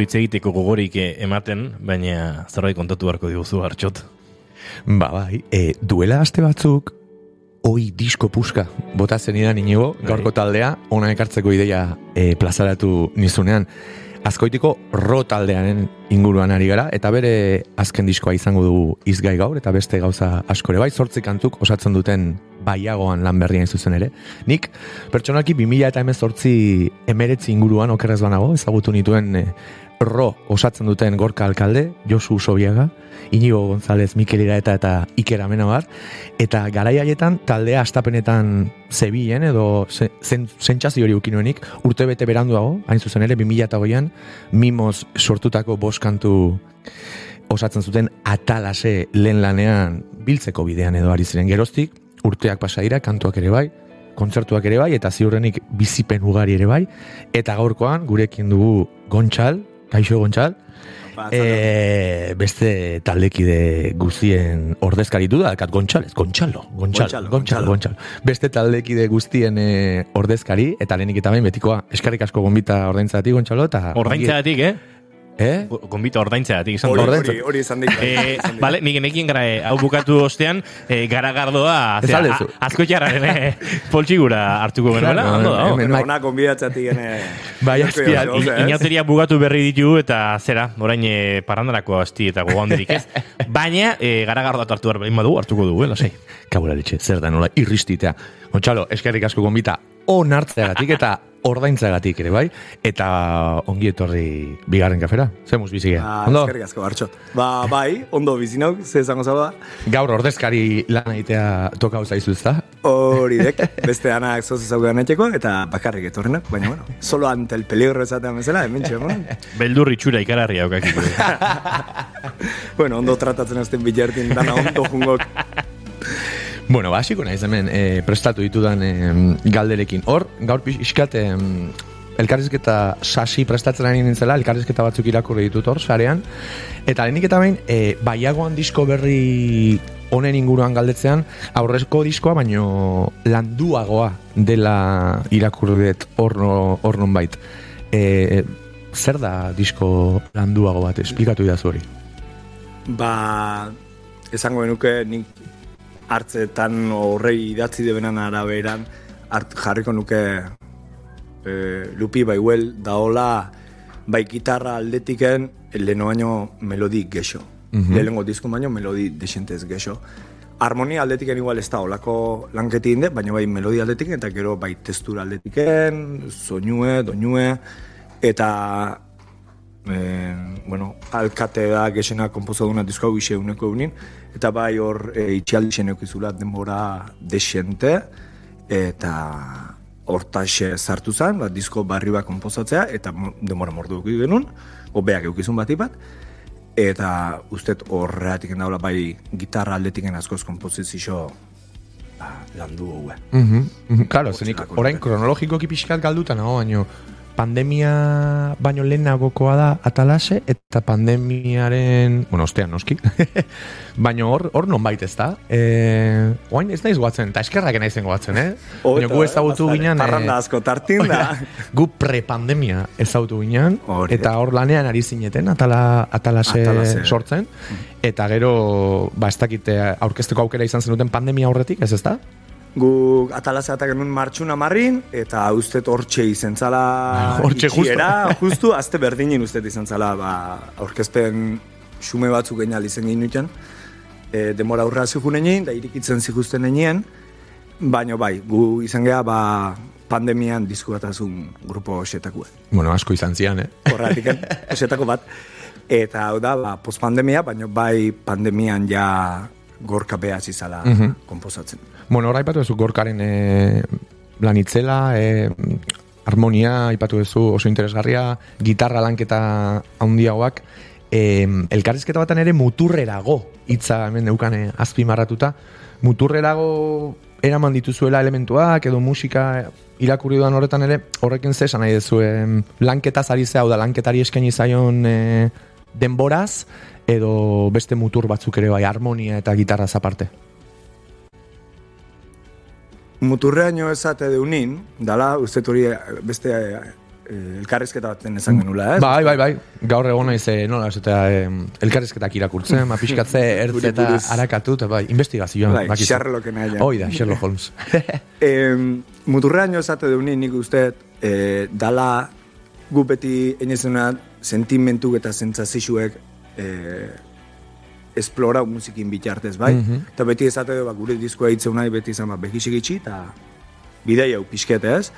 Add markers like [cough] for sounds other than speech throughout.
duzu hitz egiteko gogorik eh, ematen, baina zerbait kontatu beharko diguzu hartxot. Ba, bai, e, duela aste batzuk, oi disko puska, bota zenidan inigo, gaurko taldea, ona ekartzeko ideia e, plazaratu nizunean. Azkoitiko ro taldearen inguruan ari gara, eta bere azken diskoa izango du izgai gaur, eta beste gauza askore bai, zortzi kantuk osatzen duten baiagoan lan berrian zuzen ere. Nik, pertsonaki 2000 eta hemen zortzi emeretzi inguruan okerrez banago, ezagutu nituen e, ro osatzen duten gorka alkalde, Josu Sobiaga, Inigo González, Mikel Iraeta eta Iker Amenabar, eta garai haietan taldea astapenetan zebilen edo zen, zentsazio hori ukinuenik, urte bete beranduago, hain zuzen ere, 2008an, mimoz sortutako boskantu osatzen zuten atalase lehen lanean biltzeko bidean edo ari ziren. Geroztik, urteak pasa dira, kantuak ere bai, kontzertuak ere bai, eta ziurrenik bizipen ugari ere bai, eta gaurkoan gurekin dugu Gontxal, Kaixo Gontxal, e, beste taldekide guztien ordezkaritu da, kat Gontxalez, Gontxalo, Gontxalo, Gontxalo, Gontxalo. Beste taldekide guztien e, ordezkari, eta lehenik eta behin betikoa, eskarrik asko gombita ordaintzatik, Gontxalo, eta... Ordaintzatik, eh? Eh? Gombita ordaintzeatik izan Hori, hori, hori izan dik. Eh, vale, nik nekien gara, eh, hau bukatu ostean, eh, garagardoa, Ez zera, azko txarraren eh, poltsigura hartuko genuela, Claro, ondo da. Bueno, Bai. ona konbidatzatik gene... Bai, azpia, Oso, ez? Inauteria bugatu berri ditu eta zera, orain e, parandarako asti eta goganderik ez. [laughs] Baina, e, garagardoa hartu behar badu, hartuko dugu, eh, lasai. Kabula zer da nola irristitea. Gontxalo, eskerrik asko gombita onartzeagatik eta ordaintzeagatik ere bai, eta ongi etorri bigarren kafera. Zemuz bizigea. Ah, Ondo, eskerrik asko, Bartxot. Ba, bai, ondo bizinauk, ze esango zaba. gaur ordezkari lan egitea toka hau zaizu ezta? Hori dek, beste anak zoz etxeko, eta bakarrik etorrenak, baina, bueno, solo ante el peligro esatean bezala, hemen txemon. Beldur itxura ikararria aukakik. [laughs] bueno, ondo tratatzen azten bilertin, dana ondo jungok. Bueno, hasiko naiz hemen e, prestatu ditudan e, galderekin. Hor, gaur pixkat e, elkarrizketa sasi prestatzen ari nintzela, elkarrizketa batzuk irakurri ditut hor, sarean. Eta lehenik eta behin, e, baiagoan disko berri honen inguruan galdetzean, aurrezko diskoa, baino landuagoa dela irakurri dut hor, no- hor nonbait. E, zer da disko landuago bat, esplikatu idazu hori. Ba, esango genuke nik hartzetan horrei idatzi debenan araberan hart, jarriko nuke e, lupi bai huel daola bai gitarra aldetiken leheno baino melodi gexo. Mhm. Lehenengo disko baino melodi desentez gexo. Harmonia aldetiken igual ez da olako lanketi inde, baina bai melodi aldetiken eta gero bai testura aldetiken, soinue, doinue, eta e, bueno, alkate da gexena komposa duna disko hau ise uneko egunin, eta bai hor e, itxialdi xenekizula denbora desente, eta hortaxe sartu zen, ba, disko barri bat komposatzea, eta denbora mordu eduki genuen, obeak eukizun bati bat, eta ustet horreatik daula bai gitarra aldetiken askoz kompozizio ba, landu hau. Mhm, mhm, Claro, zenik orain kronologikoki pixkat galduta nago, baino pandemia baino lehenagokoa da atalase eta pandemiaren, bueno, ostean noski. [laughs] baino hor hor nonbait ez da. Eh, orain ez naiz goatzen, eta eskerrak naizen goatzen, eh? Baina gu ezagutu ginen Parranda eh, asko tartin da. [laughs] gu prepandemia ezagutu ginen Hori eta da. hor lanean ari zineten atala, atalase, Atalase. sortzen eta gero ba ez dakite aurkezteko aukera izan zenuten pandemia aurretik, ez ezta? Gu atalazea eta genuen martxuna marrin, eta ustet hortxe izan zala Hortxe justo. itxiera, justu, azte berdinen ustet izan zala, ba, aurkezpen xume batzuk genial izan egin nuten, e, demora aurra zijunen da irikitzen zikusten enien, baina bai, gu izan geha, ba, pandemian disku bat azun grupo osetakue. Bueno, asko izan zian, eh? Horretik, osetako [laughs] bat. Eta hau da, ba, postpandemia, baina bai pandemian ja gorka behaz izala Mhm. komposatzen. Bueno, hor aipatu duzu gorkaren e, lanitzela, e, harmonia, aipatu duzu oso interesgarria, gitarra lanketa handiagoak, e, elkarrizketa batan ere muturrerago hitza hemen neukane azpimarratuta, muturrerago eraman dituzuela elementuak edo musika irakurri dudan horretan ere horrekin ze esan nahi duzu em, lanketaz ari zea, da lanketari eskaini zaion e, denboraz edo beste mutur batzuk ere bai harmonia eta gitarraz aparte. Muturreaino esate deunin, dala, uste hori eh, beste eh, elkarrizketa baten esan genula, ez? Bai, bai, bai. Gaur egon naiz, eh, nola, eta elkarrizketak irakurtzen, [laughs] ma pixkatze, ertz eta harakatu, eta bai, investigazioa. Bai. Sherlocken nahian. Hoi da, Sherlock Holmes. [laughs] E, muturrean esate dueni nik uste e, dala gu beti enezuna sentimentuk eta zentzazixuek e, esplorau musikin bitartez, bai? Eta beti esate du, ba, gure diskoa hitzen nahi beti izan, ba, bekisik itxi, eta bidei hau pixkete, ez?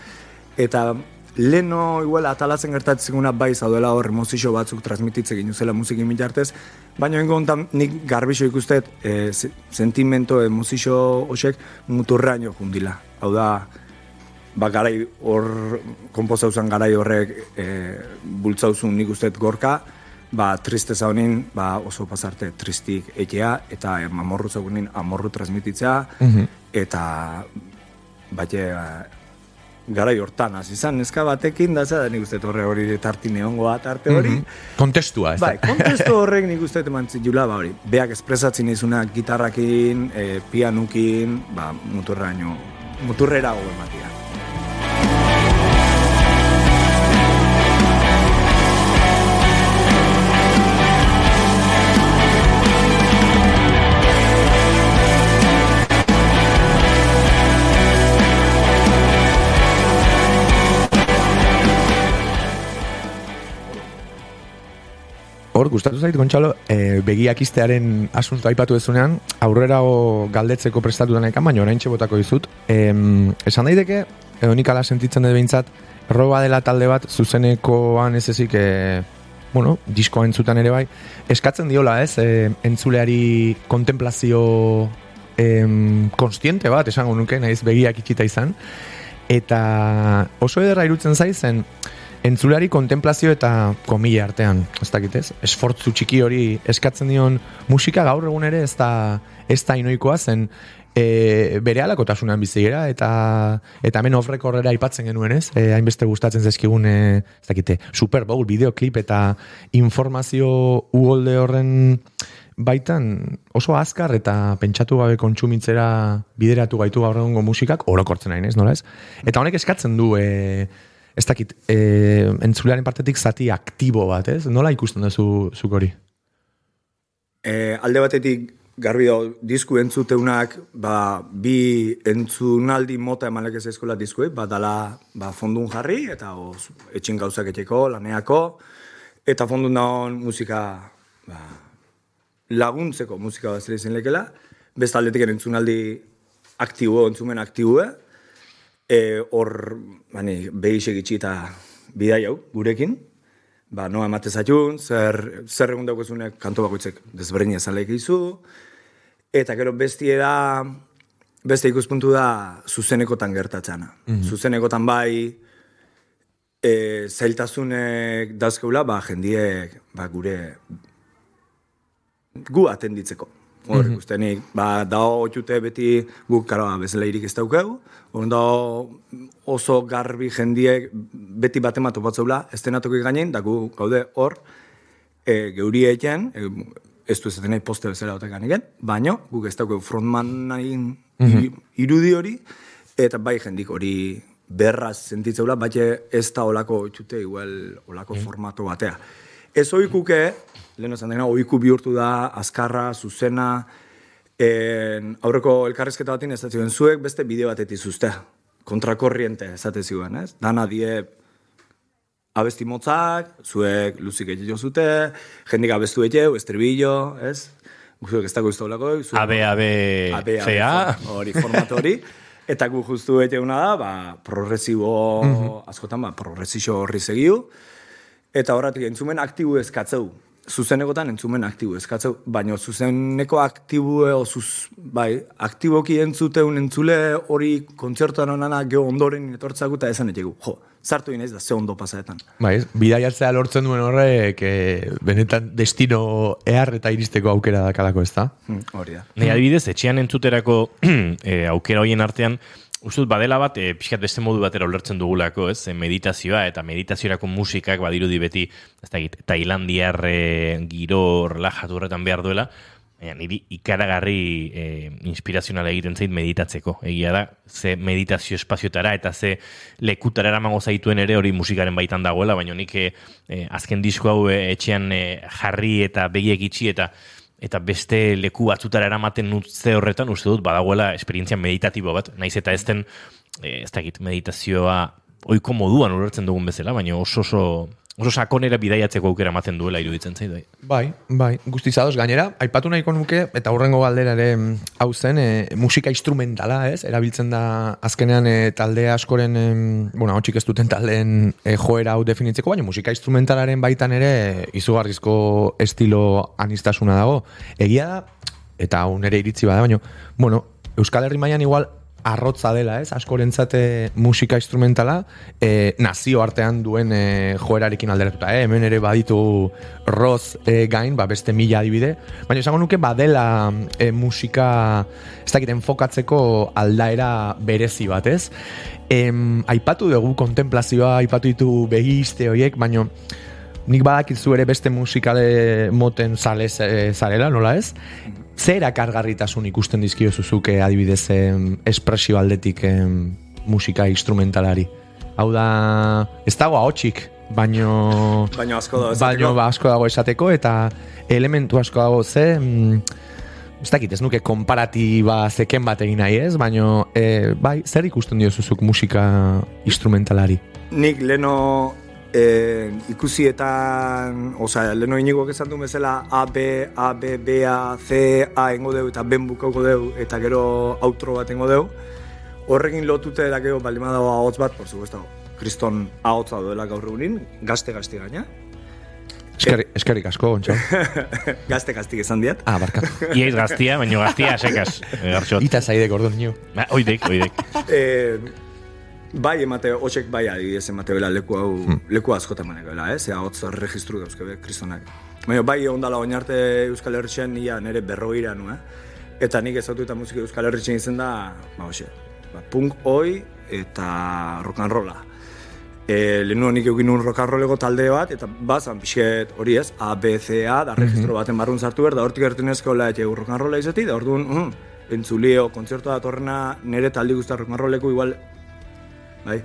Eta leno igual atalatzen gertatzen guna bai zaudela hor emozio batzuk transmititze ginu zela musikin bitartez, baina ingo hontan nik garbixo ikustet e, se- sentimento, emozio hoxek muturraino jundila. Hau da, ba, garai hor, kompozauzan garai horrek e, bultzauzun nik usteet gorka, ba, tristeza honin, ba, oso pasarte tristik etea, eta e, amorru zagunin amorru transmititzea, eta bate, garai hortan hasi izan, neska batekin, da zera, nik usteet horre hori tarti neongoa tarte hori, Kontestua, ez Bai, kontestu horrek nik uste eman zitula, ba hori, beak espresatzen izuna gitarrakin, e, pianukin, ba, muturraino, muturrera go ematia. Gustatu zait, Gontxalo, e, begiak iztearen asunto aipatu ezunean, aurrera galdetzeko prestatu denekan, baina orain botako dizut. Em, esan daiteke, edo nik ala sentitzen dut behintzat, roba dela talde bat, zuzenekoan ez ezik, e, bueno, diskoa entzutan ere bai, eskatzen diola, ez, e, entzuleari kontemplazio em, konstiente bat, esango nuke, naiz begiak itxita izan, eta oso ederra irutzen zaizen, entzulari kontemplazio eta komila artean, ez dakit ez? Esfortzu txiki hori eskatzen dion musika gaur egun ere ez da, ez da inoikoa zen e, bere alakotasunan bizigera eta eta hemen off recordera aipatzen genuen ez? E, hainbeste gustatzen zaizkigun e, ez dakite, Super Bowl, bideoklip eta informazio uholde horren baitan oso azkar eta pentsatu gabe kontsumitzera bideratu gaitu gaur egungo musikak orokortzen nahi, ez, nola ez? Eta honek eskatzen du e, ez dakit, e, entzulearen partetik zati aktibo bat, ez? Nola ikusten duzu zuk hori? E, alde batetik garbi dago disku entzuteunak ba, bi entzunaldi mota emalek ez eskola diskuei, ba, dala ba, fondun jarri eta oz, etxin gauzak etxeko, laneako, eta fondun dagoen musika ba, laguntzeko musika bat zer izan lekela, beste aldetik entzunaldi aktibo, entzumen aktibue, e, hor, bani, behi segitxi eta bidai hau, gurekin, ba, noa emate zaitun, zer, zer egun daukazunek kanto bakoitzek desberdina zaleik izu, eta gero bestie da, beste ikuspuntu da zuzenekotan gertatzana. Zuzenekotan bai, e, zailtasunek dauzkeula, ba, jendiek, ba, gure, gu atenditzeko. Hor, ikustenik, ba, dao otxute beti guk, karo, bezala irik ez daukeu, hor dao oso garbi jendiek beti bat ematu batzaula, ez denatuko gainen, da gu gaude hor, e, geuri eken, e, ez du ezaten nahi poste bezala otek ganiken, baino, guk ez daukeu frontman nahi irudi hori, eta bai jendik hori berraz sentitzeula, baina ez da olako txute, igual olako formato batea. Ez oikuke, lehen esan dena, oiku bihurtu da, azkarra, zuzena, en, aurreko elkarrizketa batin ez zioen zuek beste bideo batetik zuztea. Kontrakorriente esate zioen, ez? Dana die abesti motzak, zuek luzik egin zute, jendik abestu egeu, estribillo, ez? Zuek ez dago izta olako, zuek... Abe, abe, Abe, abe, fea. hori, formato hori. [laughs] Eta gu justu eteuna da, ba, progresibo, askotan, ba, progresixo horri segiu. Eta horretik entzumen aktibu eskatzeu. Zuzenekotan entzumen aktibu eskatzeu, baina zuzeneko aktibu, o zuz, bai, aktiboki entzuteun entzule hori kontzertuan onana geho ondoren etortzagu eta esan etxegu. Jo, sartu inaiz da, ze ondo pasaetan. Bai? Bidaiatzea lortzen duen horrek, e, benetan destino ehar eta iristeko aukera dakalako, ez da? Hm, hori da. Nei adibidez, etxean entzuterako e, [clears throat] aukera hoien artean, Ustut, badela bat, e, pixkat beste modu batera ulertzen dugulako, ez? E, meditazioa eta meditaziorako musikak badirudi beti, ez da git, Tailandiar e, giro relajatu horretan behar duela. Baina niri ikaragarri e, inspirazionala egiten zait meditatzeko. Egia da, ze meditazio espaziotara eta ze lekutara eramango zaituen ere hori musikaren baitan dagoela, baina nik e, azken disko hau etxean e, jarri eta begiek itxi eta eta beste leku batzutara eramaten utze horretan, uste dut, badagoela esperientzia meditatibo bat, naiz eta ez den, e, ez dakit, meditazioa oiko moduan urertzen dugun bezala, baina oso oso oso sakonera bidaiatzeko aukera ematen duela iruditzen zaidu. Bai, bai, guztizados gainera, aipatu nahiko nuke, eta hurrengo galdera ere mm, hau zen, e, musika instrumentala, ez? Erabiltzen da azkenean e, talde askoren, e, bueno, hau ez duten taldeen e, joera hau definitzeko, baina musika instrumentalaren baitan ere izugarrizko estilo anistasuna dago. Egia da, eta hau nere iritzi bada, baina, bueno, Euskal Herri mailan igual arrotza dela, ez? Askorentzate musika instrumentala e, nazio artean duen e, joerarekin alderatuta, eh? Hemen ere baditu roz e, gain, ba, beste mila adibide. Baina esango nuke badela e, musika ez dakit enfokatzeko aldaera berezi bat, ez? Em, aipatu dugu kontemplazioa, aipatu ditu begizte horiek, baina nik badakizu ere beste musikale moten zale zarela, nola ez? Zer akargarritasun ikusten dizkio zuzuke adibidez espresio aldetik musika instrumentalari? Hau da, ez dago haotxik, baino... Baino asko dago. Baino ba, asko dago esateko, eta elementu asko dago ze... Ez dakit, ez nuke komparatiba zeken bat egin nahi ez, baino, e, bai, zer ikusten dio zuzuk musika instrumentalari? Nik leno e, ikusietan, oza, leheno inigo esan du bezala A, B, A, B, B, A, C, A engo deu eta Ben bukauko deu eta gero outro bat engo deu. Horrekin lotute da gero baldima dago ahotz bat, por supuesto, kriston ahotza duela gaur egunin, gazte-gazte gaina. Eskerrik, eskerrik asko, ontsa. [laughs] gazte gaztik esan diat. Ah, barkat. [laughs] Iaiz gaztia, baino gaztia sekaz. Ita zaidek orduan nio. Ba, oidek, oidek. [laughs] eh, Bai, emate, hotxek bai adibidez emate bela leku hau, hmm. leku askotan manek bela, eh? Zea hotz registru dauzke be, kristonak. Baina bai, ondala oinarte Euskal Herritxen nia nire berroira nu, eh? Eta nik ezautu eta musika Euskal Herritxen izen da, ba, hoxe, ba, punk oi eta rock and rolla. E, Lehenu nik egin and rolleko talde bat, eta bazan pixet hori ez, A, A, da registro mhm. baten barrun sartu behar, da hortik ertu nezko la rock and rolla izati, da orduan, mm, entzulio, kontzertu da torrena, nire taldi guztar rolleko igual bai?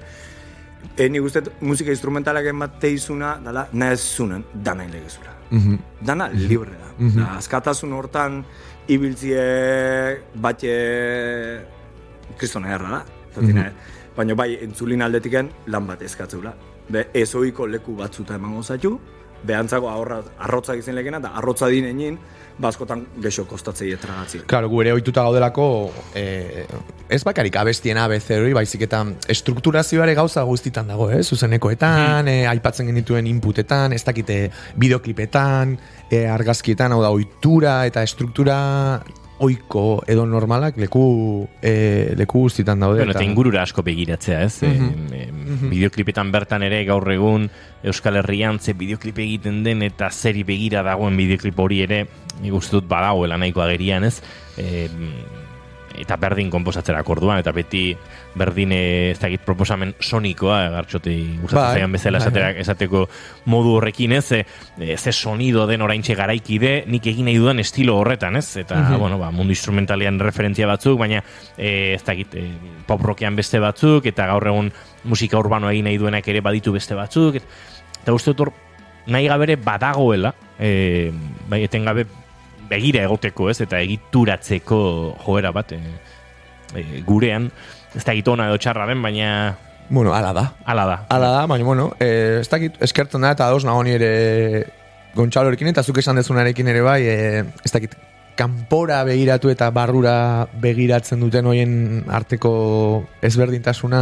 E, ni guztet musika instrumentalak emate izuna, dala, nahez zunen, dana inlegezura. Mm -hmm. Dana libre da. Mm -hmm. da. Azkatasun hortan, ibiltzie batxe kristona erra da. Mm -hmm. Baina bai, entzulin aldetiken lan bat eskatzeula. Be, ez leku batzuta emango zaitu, behantzako arrotza izan legena, da arrotza dinenin, baskotan gexo kostatzei etragatzea. Claro, gure ohituta gaudelako eh, ez bakarik abestien ABC hori, baizik eta estrukturazioare gauza guztitan dago, eh? zuzenekoetan, hmm. eh, aipatzen genituen inputetan, ez dakite bideoklipetan, eh, argazkietan, hau da, ohitura eta estruktura oiko edo normalak leku e, leku guztitan daude. Bueno, eta ingurura asko begiratzea, ez? Mm -hmm. bideoklipetan bertan ere gaur egun Euskal Herrian ze bideoklipe egiten den eta zeri begira dagoen bideoklip hori ere nik uste dut badagoela nahiko agerian, ez? E, eta berdin konposatzera akorduan, eta beti berdin eh, ez dakit proposamen sonikoa, gartxote gustatzen bai, zaian bezala bai, bai. esateko modu horrekin ez, ze, ze sonido den oraintxe garaikide, nik egin nahi dudan estilo horretan, ez? Eta, mhm. bueno, ba, mundu instrumentalian referentzia batzuk, baina e, ez dakit, e, pop rockean beste batzuk, eta gaur egun musika urbano egin nahi duenak ere baditu beste batzuk, eta uste dut nahi gabere badagoela, e, bai, etengabe begira egoteko, ez, eta egituratzeko joera bat e, gurean, ez da egitona edo txarra den, baina... Bueno, ala da. Ala da. Ala da, baina, bueno, e, ez da eskertzen da, eta dos nago ere gontxalorekin, eta zuk esan dezunarekin ere bai, e, ez da kanpora begiratu eta barrura begiratzen duten hoien arteko ezberdintasuna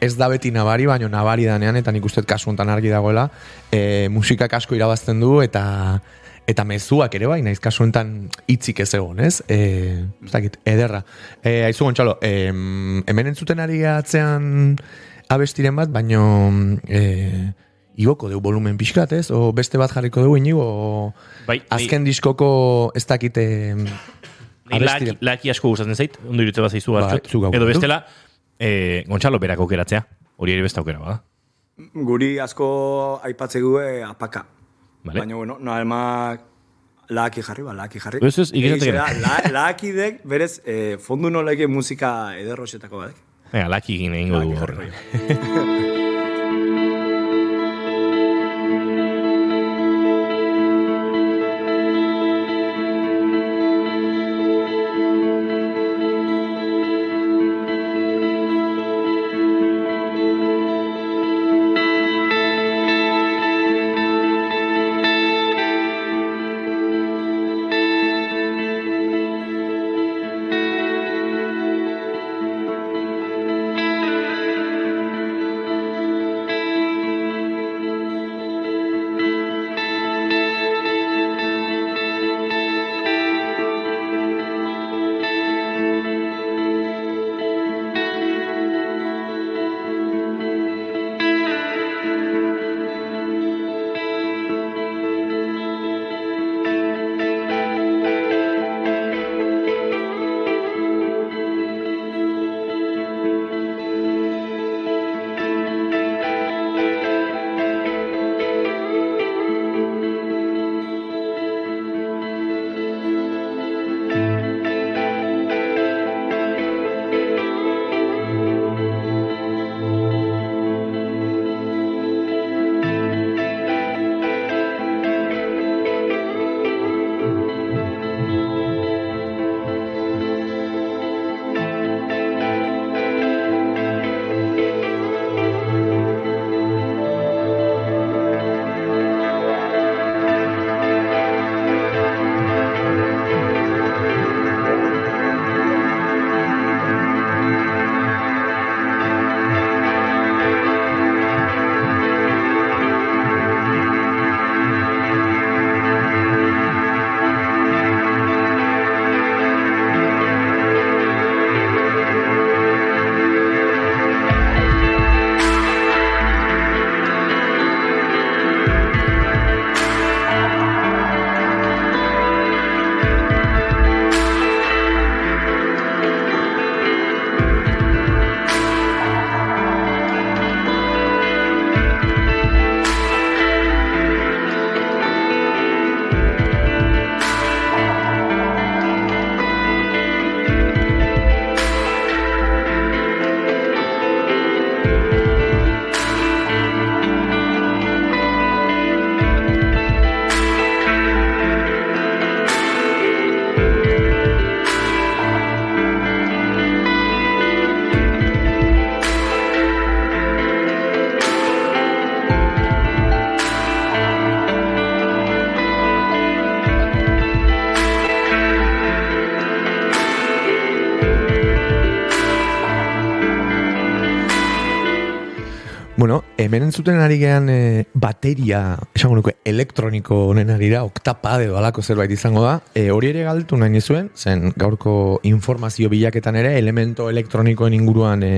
ez da beti nabari, baina nabari danean, eta nik uste kasu argi dagoela, e, musikak asko irabazten du, eta eta mezuak ere bai, naiz kasu enten hitzik ez egon, ez? Eh, ederra. Eh, aizu gontxalo, eh, hemen entzuten ari atzean abestiren bat, baino eh, igoko deu volumen pixkat, ez? O beste bat jarriko dugu inigo, bai, azken diskoko ez dakite abestiren. Laki, asko gustatzen zait, ondo irutze bat zaizu bai, Edo bestela, eh, gontxalo berako keratzea, hori ere beste aukera, bada? Guri asko aipatzegu apaka. Vale. Baina, bueno, no alma Laaki jarri, ba, laaki jarri. Ez, ez, ikizate Egize da, la, laaki dek, berez, eh, fondu noleke musika ederrosetako bat. Venga, laki egin egingo dugu Laaki [laughs] hemen entzuten ari gean e, bateria, esango nuke, elektroniko honen arira, oktapade edo alako zerbait izango da. E, hori ere galtu nahi zuen, zen gaurko informazio bilaketan ere, elemento elektronikoen inguruan e,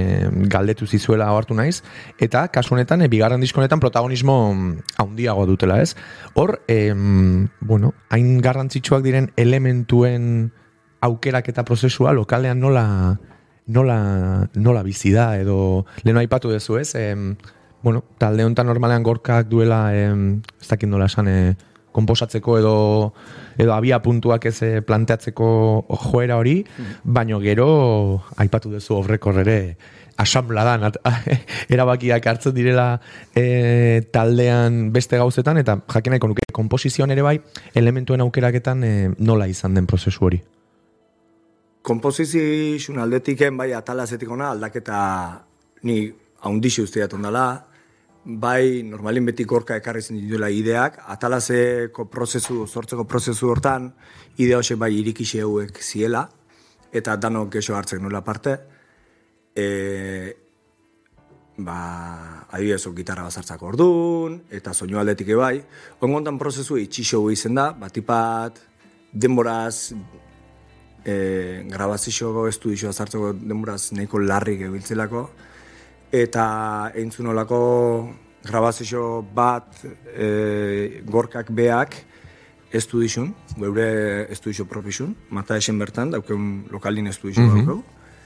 galdetu zizuela hartu naiz, eta kasu honetan, e, bigarren diskonetan protagonismo mm, handiago dutela, ez? Hor, em, bueno, hain garrantzitsuak diren elementuen aukerak eta prozesua lokalean nola nola, nola bizi da edo lehen aipatu duzu ez em, bueno, talde honetan normalean gorkak duela em, ez dakit nola esan e, komposatzeko edo edo abia puntuak ez eh, planteatzeko joera hori, baino gero aipatu duzu horrekor ere asambladan [laughs] erabakiak hartzen direla e, taldean beste gauzetan eta jakin nahiko nuke komposizioan ere bai elementuen aukeraketan e, nola izan den prozesu hori. Komposizioen aldetiken, bai, atalazetik ona, aldaketa ni haundixi usteat ondala, bai, normalin beti gorka ekarri zen dituela ideak, atalazeko prozesu, sortzeko prozesu hortan, ide hoxe bai irikixe hauek ziela, eta danok gexo hartzen nola parte, e, ba, adibidez, gitarra bazartzako orduan, eta soinu aldetik bai, ongontan prozesu itxixo izen da, batipat, denboraz, e, grabazio estudioa sartzeko denboraz nahiko larri gebiltzelako eta entzunolako grabazio bat e, gorkak beak estudizun, geure estudio propizun, mata esen bertan, daukeun lokalin estudio mm daukeu.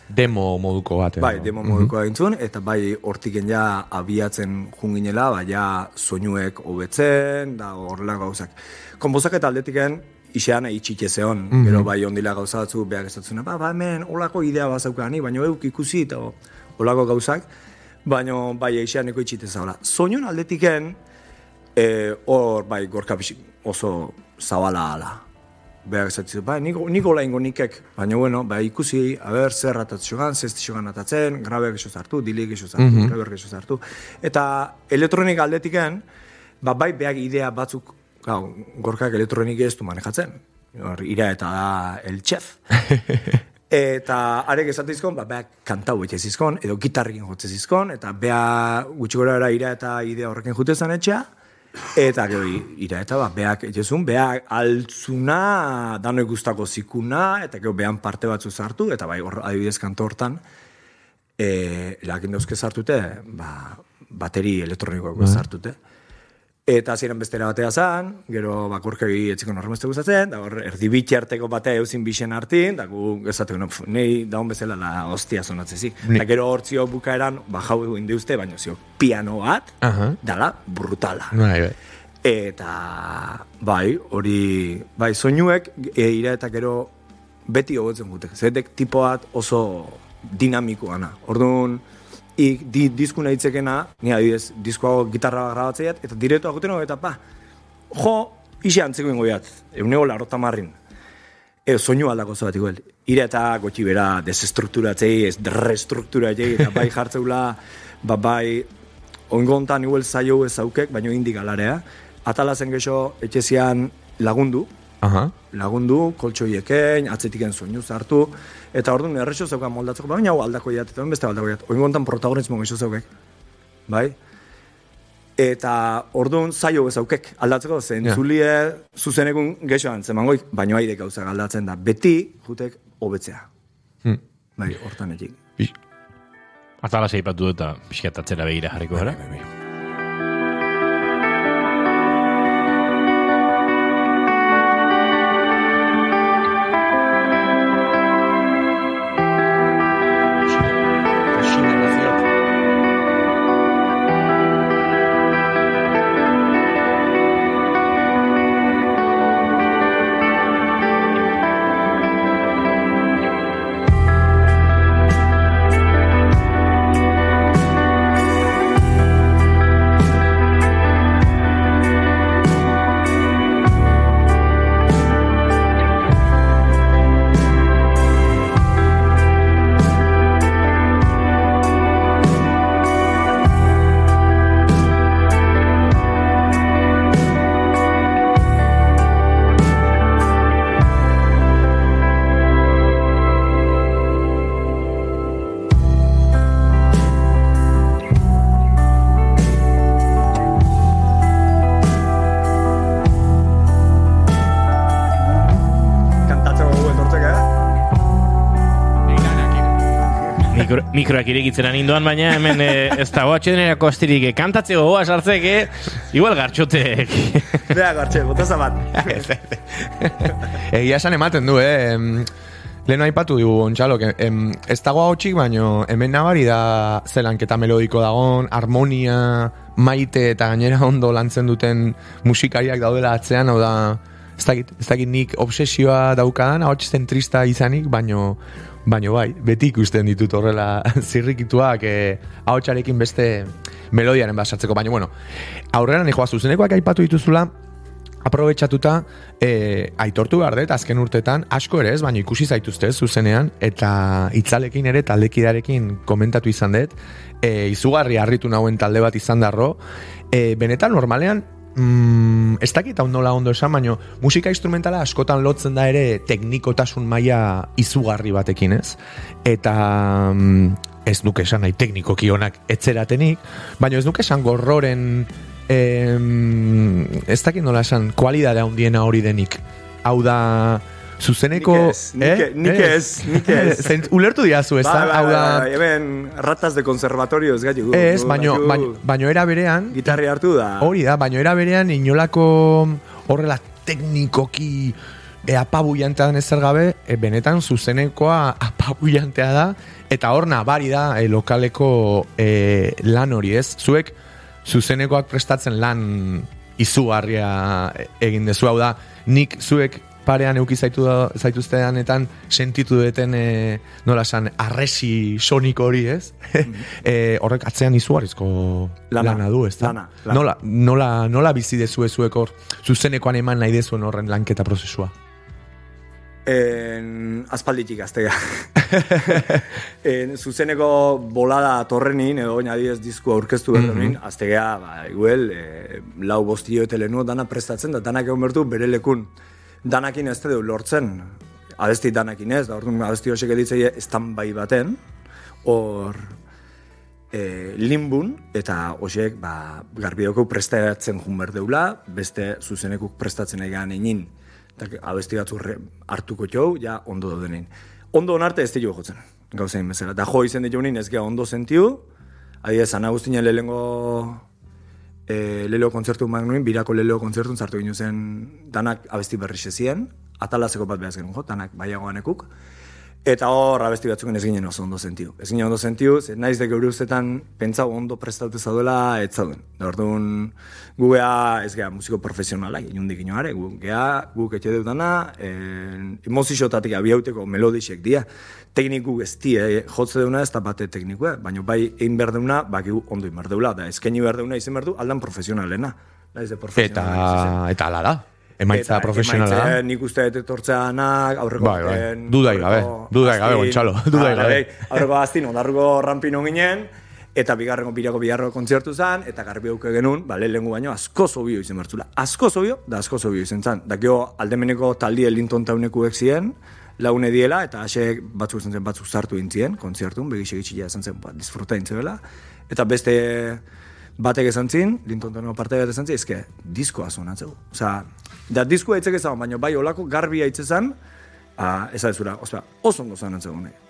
Demo moduko bat. Bai, demo moduko mm eta bai hortiken ja abiatzen junginela, bai ja soinuek hobetzen, da horrela gauzak. Konbozak eta aldetiken Ixean itxite zeon, mm gero bai ondila gauza batzu behar ezatzen, ba, ba, hemen olako idea bat zaukani, baina euk ikusi eta olako gauzak, baina bai eixean eko itxite zaula. Soinun aldetiken, eh, hor bai gorka oso zabala ala. Behar ezatzen, bai, niko, niko laingo nikek, baina bueno, bai ikusi, haber, zer atatzen jogan, zesti jogan atatzen, grabeak eso zartu, dilik eso zartu, mm -hmm. zartu. Eta elektronik aldetiken, ba, bai behar idea batzuk, gau, gorkak elektronik ez du manejatzen. Hor, ira eta da el chef. [laughs] eta arek esatizkon, ba, beha kantau etxe zizkon, edo gitarrikin jotze zizkon, eta beha gutxi gora era ira eta idea horrekin jute zan etxea, eta gero ira eta ba, beak etxezun, beha altzuna, dano gustako zikuna, eta gero behan parte batzu zartu, eta bai, hor, adibidez kanto hortan, e, lakin dauzke zartute, ba, bateri elektronikoak zartute. Eta ziren bestera batea zan, gero bakurkegi etxiko normeste gustatzen, da hor erdibitxe arteko batea euzin bixen artin, da gu esateko, no, nei daun bezala la hostia zonatzezik. Ni- Da gero hor zio bukaeran, ba jau indi uste, baina zio piano bat, Aha. dala brutala. Bai, bai. Eta, bai, hori, bai, soinuek, e, ira eta gero beti hobetzen gute. Zetek tipo bat oso dinamikoana. Orduan, ik, di, diskuna hitzekena, ni adibidez, diskoago gitarra grabatzeiat, eta direktoa guten eta pa, jo, ise antzeko ingo biat, euneko larota marrin. E, soinu aldako zobatiko, ira eta gotxi bera desestrukturatzei, ez restrukturatzei, eta bai jartzeula, ba, bai, ongontan igual zaio ez aukek, baino indik alarea. Atalazen gexo etxezian lagundu, Aha. lagundu, koltsoieken, atzetiken soinu zartu, eta orduan errexo zeukan moldatzeko, baina hau aldako jat, eta beste aldako jat. Oingontan protagonismo gexo zeukek, bai? Eta orduan zaio ez aukek aldatzeko, zen Ja. zulie zuzenekun gexo antzemangoik, baino haide gauzak aldatzen da. Beti jutek hobetzea. Hmm. Bai, hortan. Bi- Atala seipatu eta pixkat atzera begira jarriko gara. Kantatzeko Mikro, mikroak irekitzen ninduan, baina hemen eh, [laughs] ez dago atxedenerako astirik eh, kantatze gogoa sartzek, eh? igual gartxotek. [laughs] Bea, gartxe, botaza bat. [laughs] Egia esan ematen du, eh? Lehen aipatu dugu, em, ez dago hau txik, baino hemen nabari da zelanketa melodiko dagon, harmonia, maite eta gainera ondo lantzen duten musikariak daudela atzean, hau da, ez dakit, ez dakit nik obsesioa daukadan, hau zentrista izanik, baino, baino bai, beti ikusten ditut horrela [laughs] zirrikituak, eh, ahotsarekin beste melodiaren basartzeko, baina bueno, aurrera nijoa zuzenekoak aipatu dituzula, aprobetxatuta e, aitortu behar dut, azken urtetan, asko ere ez, baina ikusi zaituzte zuzenean, eta itzalekin ere taldekidarekin komentatu izan dut, e, izugarri harritu nauen talde bat izan darro, e, benetan normalean, mm, ez dakit hau nola ondo esan, baina musika instrumentala askotan lotzen da ere teknikotasun maila izugarri batekin ez, eta mm, ez nuke esan nahi teknikoki onak etzeratenik, baina ez nuke esan gorroren em, ez dakit nola esan, kualidadea handiena hori denik. Hau da, zuzeneko... Nik ez, nik e- nik ez, nik ez. [laughs] Ulertu diazu, ez da? Bai, bai, hemen ratas de conservatorio ez gaitu. ez, baino, baino, baino era berean, Gitarri hartu da. hori da, baino era berean inolako horrela teknikoki e, apabuiantea den ezer gabe, e, benetan zuzenekoa [laughs] apabuiantea da, eta hor nabari da e, lokaleko e, lan hori ez. Zuek zuzenekoak prestatzen lan izugarria egin dezu hau da, nik zuek parean euki zaitu zaituzteanetan sentitu duten e, nola san arresi sonik hori, ez? [laughs] e, horrek atzean izugarrizko lana, lana du, ez da? Lana, lana. Nola, nola, nola bizi dezu ezuek hor, zuzenekoan eman nahi dezuen horren lanketa prozesua? En, aspalditik aztega. [laughs] en, zuzeneko bolada torrenin, edo oin adiez disko aurkeztu behar mm -hmm. aztegea, ba, iguel, e, lau bostio etelenu dana prestatzen, da danak egon bertu bere lekun danakin ez du lortzen. Abesti danakin ez, da orduan abesti hosek editzei estan bai baten, hor e, limbun, eta hosek ba, garbioko prestatzen jun berdeula, beste zuzenekuk prestatzen egan egin eta abesti batzu hartuko jau, ja ondo daudenein. Ondo onarte ez dugu jotzen, gauzein bezala. Da jo izen ditu ez gea ondo sentiu, adi ez, ana guztinen lehengo e, leleo kontzertu magnuen, birako leleo kontzertu zartu ginu zen danak abesti berri sezien, atalazeko bat behaz genuen jo, danak baiagoanekuk. Eta hor, abesti batzuk ez ginen oso ondo sentiu. Ez ginen ondo sentiu, ez naiz de geure ustetan pentsa ondo prestatu zaudela ez zauden. Orduan, gu gea, ez gea, musiko profesionalak, inundik inoare, gu gea, gu ketxe deutana, emozixotatik abiauteko melodixek dia. Tekniku ez die, eh, jotze deuna ez da bate teknikua, baina bai egin behar deuna, baki ondo egin behar deula, da eskaini behar deuna izan behar du, aldan profesionalena. Eta, eta ala da emaitza profesionala. Emaitza, nik uste dut etortzeanak, aurreko bai, bai. Dudai gabe, dudai gabe, gontxalo, dudai gabe. Aurreko aztin, ondarruko rampin ginen, eta bigarrengo birako bigarro kontzertu zen, eta garbi auke genuen, ba, lehengu baino, asko zobio izen bertzula. Asko zobio, da asko zobio izen zen. Dakio, aldemeneko taldi elinton tauneku ziren, laune diela, eta hase batzuk zen batzuk zartu intzien, kontzertun, begise gitxia zen zen, ba, disfruta intzebela. Eta beste batek esan zin, linton tauneku parte bat esan zin, ezke, diskoa zonatzeu. Osa, Da disko aitzek ezan, baina bai olako garbi aitzezan, uh, ez da ezura, oso ondo zan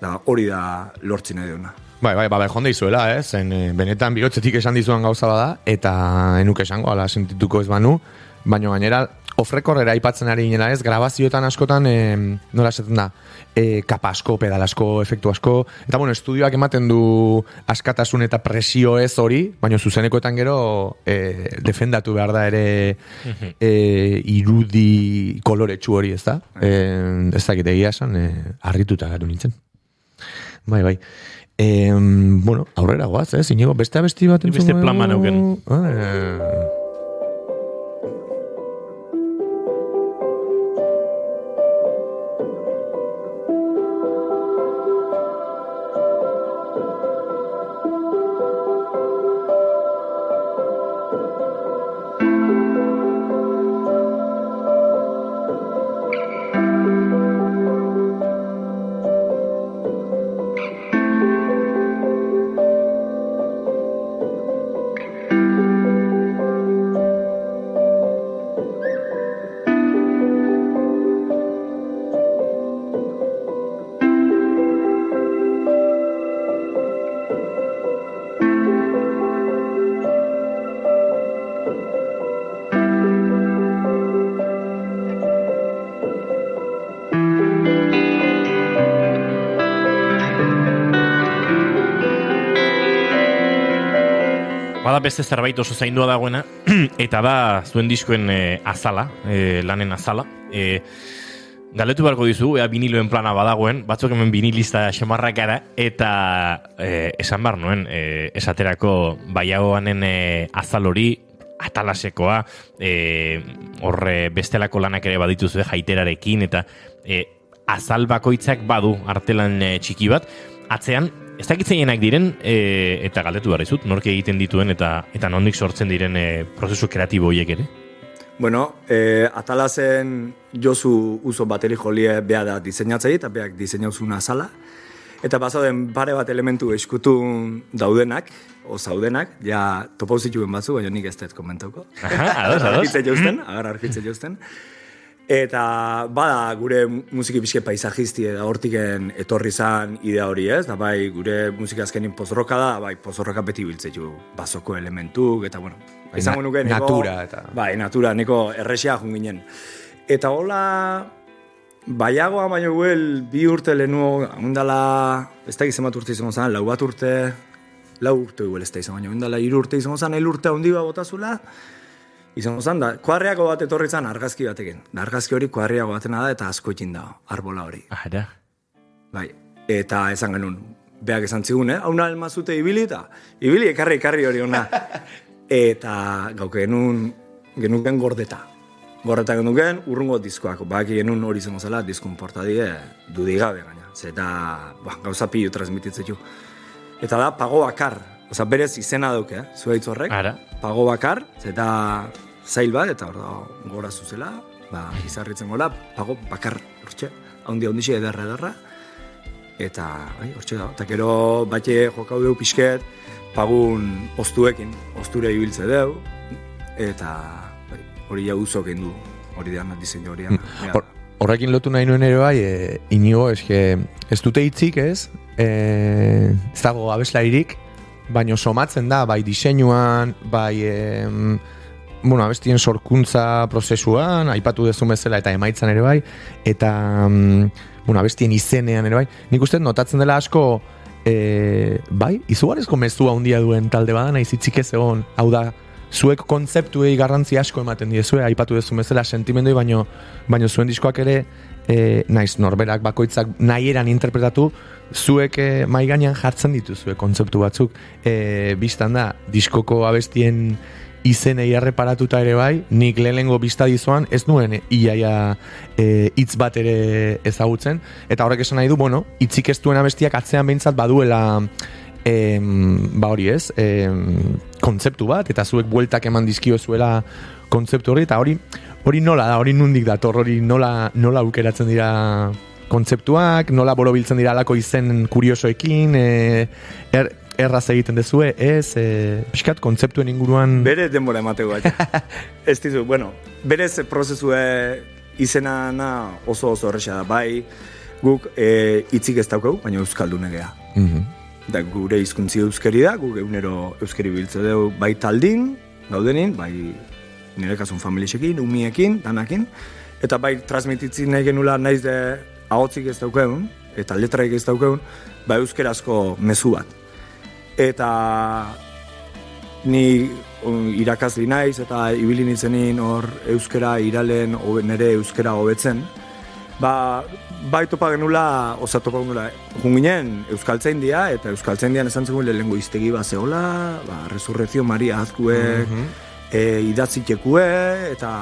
Da hori da lortzi nahi duna. Bai, bai, bai, jonde izuela, eh? Zen, eh, benetan bihotzetik esan dizuan gauza bada, eta enuk esango, ala, sentituko ez banu, baina gainera, ofrekorrera aipatzen ari ginela ez, grabazioetan askotan, e, nola esaten da, e, kapa asko, pedal asko, efektu asko, eta bueno, estudioak ematen du askatasun eta presio ez hori, baina zuzenekoetan gero e, defendatu behar da ere e, irudi koloretsu hori ez da, e, ez da egia esan, e, arrituta gatu nintzen. Bai, bai. E, bueno, aurrera goaz, eh? Zinego, beste abesti bat entzun? Beste plan maneuken. Ah, beste zerbait oso zaindua dagoena, [clears throat] eta da zuen diskoen e, azala, e, lanen azala. E, Galetu barko dizu, ea biniloen plana badagoen, batzuk hemen binilista xemarrak gara, eta e, esan bar nuen, e, esaterako baiagoanen e, azal hori, atalasekoa, e, horre bestelako lanak ere badituzu jaiterarekin, eta e, azal bakoitzak badu artelan e, txiki bat, atzean Ez dakitzeienak diren, e, eta galdetu behar izut, norke egiten dituen, eta eta nondik sortzen diren e, prozesu kreatibo horiek ere? Bueno, e, atalazen jozu uso bateri jolie beha da diseinatzei, eta beak diseinauzuna azala. Eta den pare bat elementu eskutu daudenak, o zaudenak, ja topauzituen batzu, baina nik ez dut komentauko. Aha, ados, ados. Argitze jausten, agar argitze jausten. Eta bada gure musiki pixke paisajisti da hortiken etorri zan idea hori ez, da bai gure musika azkenin pozroka da, bai pozroka beti biltze ju basoko elementu, eta bueno, bai, izango nuke neko, Natura eta... Bai, natura, neko erresia junginen. Eta hola, baiagoa baino guel bi urte lehenu, ondala, ez da gizem bat urte izango zan, lau bat urte, lau urte guel ez da izango ondala iru urte izango zan, el urte handi botazula, izango zen, da, kuadriako bat etorri zen argazki batekin. Da, argazki hori kuadriako batena da eta asko ikin da, arbola hori. Ara. Bai, eta esan genuen, beak esan zigun, eh? Hauna almazute ibili eta ibili ekarri ekarri hori ona. [laughs] eta gauke genuen, genuken gordeta. Gordeta genuken, urrungo diskoak. Baki genuen hori zen zela, diskun portadie, dudigabe gaina. Zeta, ba, gauza pilu transmititzetu. Eta da, pago bakar. Osa, berez izena duke, eh? Zuaitz horrek. Ara. Pago bakar, zeta zail bat, eta hor da, gora zuzela, ba, izarritzen gola, pago bakar, hortxe, haundi haundi ederra ederra, eta, bai, hortxe da, eta gero, batxe jokau deu pixket, pagun ostuekin, osture ibiltze deu, eta, bai, hori ja uzok du, hori da, diseinu hori. Hor- Horrekin lotu nahi nuen ere bai, e, inigo, eske, ez dute hitzik ez, e, ez dago abeslaririk, baino somatzen da, bai diseinuan, bai, em, bueno, abestien sorkuntza prozesuan, aipatu dezu bezala eta emaitzan ere bai, eta, mm, bueno, abestien izenean ere bai, nik uste notatzen dela asko, e, bai, izugarrizko mezua handia duen talde bada, naiz hitzik ez egon, hau da, zuek kontzeptuei garrantzi asko ematen diezue, aipatu dezu bezala sentimendoi, baino, baino zuen diskoak ere, e, naiz norberak bakoitzak nahi eran interpretatu, zuek e, mai gainean jartzen dituzue kontzeptu batzuk, e, biztan da, diskoko abestien izenei erreparatuta ere bai, nik lehenengo bizta dizoan ez nuen iaia e, hitz bat ere ezagutzen, eta horrek esan nahi du, bueno, hitzik ez duen abestiak atzean behintzat baduela em, ba hori ez, em, kontzeptu bat, eta zuek bueltak eman dizkio zuela kontzeptu hori, eta hori hori nola da, hori nundik dator, hori nola, nola aukeratzen dira kontzeptuak, nola borobiltzen dira alako izen kuriosoekin, e, er, erraz egiten dezue, ez, e, pixkat kontzeptuen inguruan... Bere denbora emateko bat. [laughs] ez dizu, bueno, berez prozesue izena na oso oso horrexea da, bai, guk e, itzik ez daukagu, baina euskaldune gea. Mhm. Da gure hizkuntzi euskari da, guk egunero euskari biltze dugu bai taldin, gaudenin, bai nire kasun familiesekin, umiekin, danakin, eta bai transmititzi nahi genula naiz de ahotzik ez daukeun, eta letraik ez daukeun, bai euskerazko mezu bat. Eta ni um, irakasli naiz eta ibili nitzenin hor euskera iralen nere euskera hobetzen, ba, bai topa genula, oza topa genula, junginen euskaltzain dia, eta euskaltzain dian esan zegoen lehengo iztegi bat zehola, ba, resurrezio Maria azkuek, e, idatzikekue, eta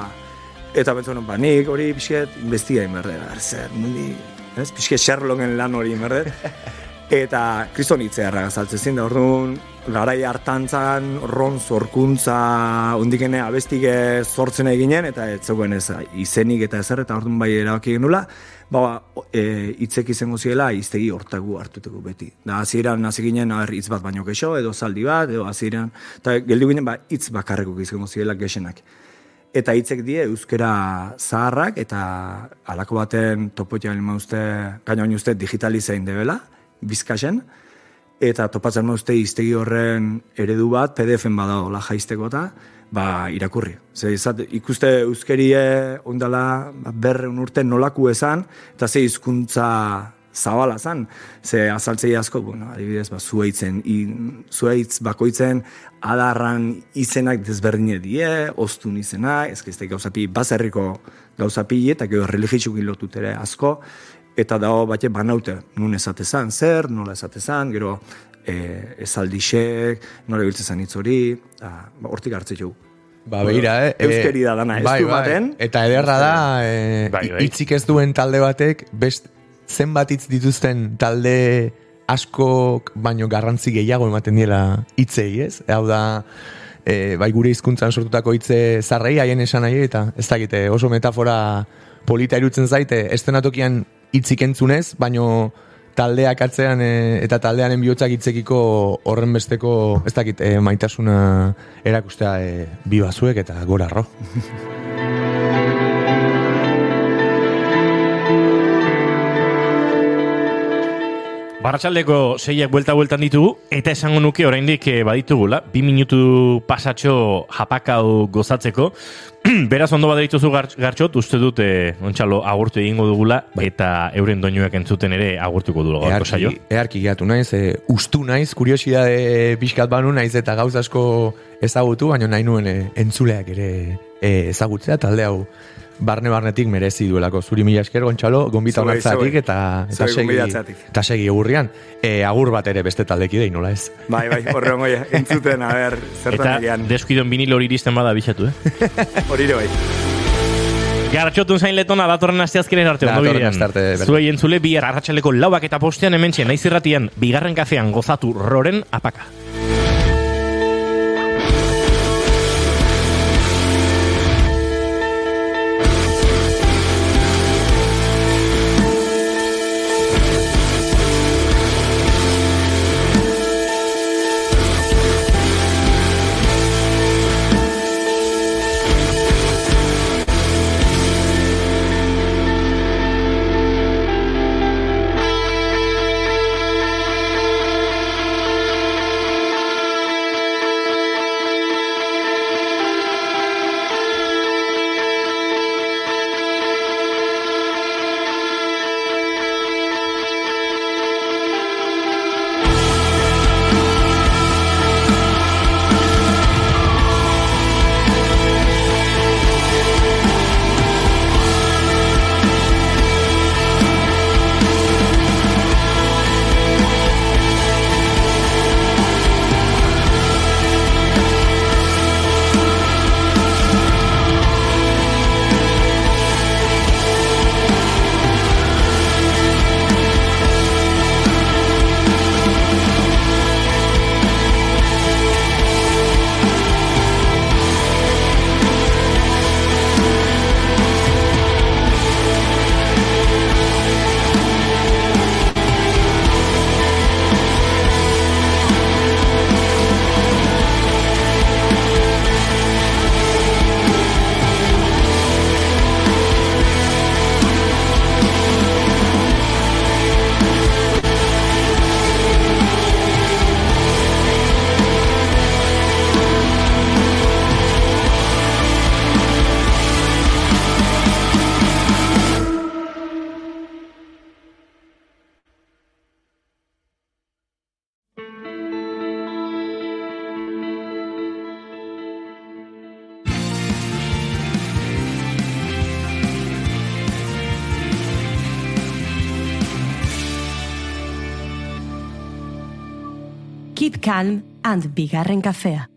eta bentzen, ba, nik hori pixket investiga inberde, zer, mundi, ez, pixket Sherlocken lan hori inberde, [laughs] eta kriston hitzearra gazaltzen zin, da orduan, garai hartantzan, ron zorkuntza, ondikene abestik sortzen eginen, eta ez ez izenik eta ezer, eta orduan bai erabaki genula, ba, e, hitzek izango ziela iztegi hortagu hartutuko beti. Da, hasieran hasi ginen, hitz bat baino gexo, edo zaldi bat, edo hasieran, eta geldi ginen, ba, hitz bakarreko izango ziela gexenak. Eta hitzek die euskera zaharrak, eta alako baten topotia lima uste, gaina oin uste digitalizein debela, bizkasen, eta topatzen mauzte iztegi horren eredu bat, PDF-en badagoela jaisteko eta, ba, irakurri. Ze, izat, ikuste euskerie ondala ba, berreun urte nolaku esan, eta ze hizkuntza zabala zan, ze azaltzei asko, bueno, adibidez, ba, zuaitzen, i, zuaitz bakoitzen adarran izenak desberdine die, ostun izenak, ez gauzapi, baserriko gauzapi, eta gero religitxukin lotut ere asko, eta dago bate banaute, nun esatezan, zer, nola esatezan, gero e, esaldixek, nola biltzezan hitz hori, ba, hortik hartze jo. Ba, beira, eh? Euskeri da dana, ez bai, du bai. baten. Eta ederra da, eh, Bai, bai. hitzik ez duen talde batek, best, zenbat hitz dituzten talde asko baino garrantzi gehiago ematen diela hitzei, ez? Hau da, e, bai gure hizkuntzan sortutako hitze zarrei haien esan nahi eta ez dakite oso metafora polita irutzen zaite estenatokian hitzik entzunez, baino taldeak atzean e, eta taldearen bihotzak hitzekiko horren besteko ez dakit e, maitasuna erakustea e, bi bazuek eta gora arro. [laughs] Arratxaldeko seiak buelta-bueltan ditugu, eta esango nuke oraindik eh, baditugula, bi minutu pasatxo japakau gozatzeko, [clears throat] beraz ondo badituzu gar, gartxot, uste dut eh, ontxalo agurtu egingo dugula, eta euren doinuak entzuten ere agurtuko dugu gaurko saio. Earki gatu naiz, e, ustu naiz, kuriosidade pixkat banu naiz eta gauz asko ezagutu, baina nahi nuen e, entzuleak ere e, ezagutzea, talde hau barne-barnetik merezi duelako. Zuri mila esker, gontxalo, gombita honatzatik eta, eta, segi, eta segi egurrian. E, agur bat ere beste taldeki dein, nola ez? Bai, bai, horre ongo, entzuten, a ber, zertan egian. Eta deskuidon vinil hori iristen bada bisatu, eh? [laughs] hori bai. Gartxotun zain letona, datorren asteazkinen arte, ondo bidean. Zuei entzule, bi arratxaleko lauak eta postean hemen txen, naiz irratian, bigarren kafean gozatu roren apaka. Calm and Bigarren Kafea.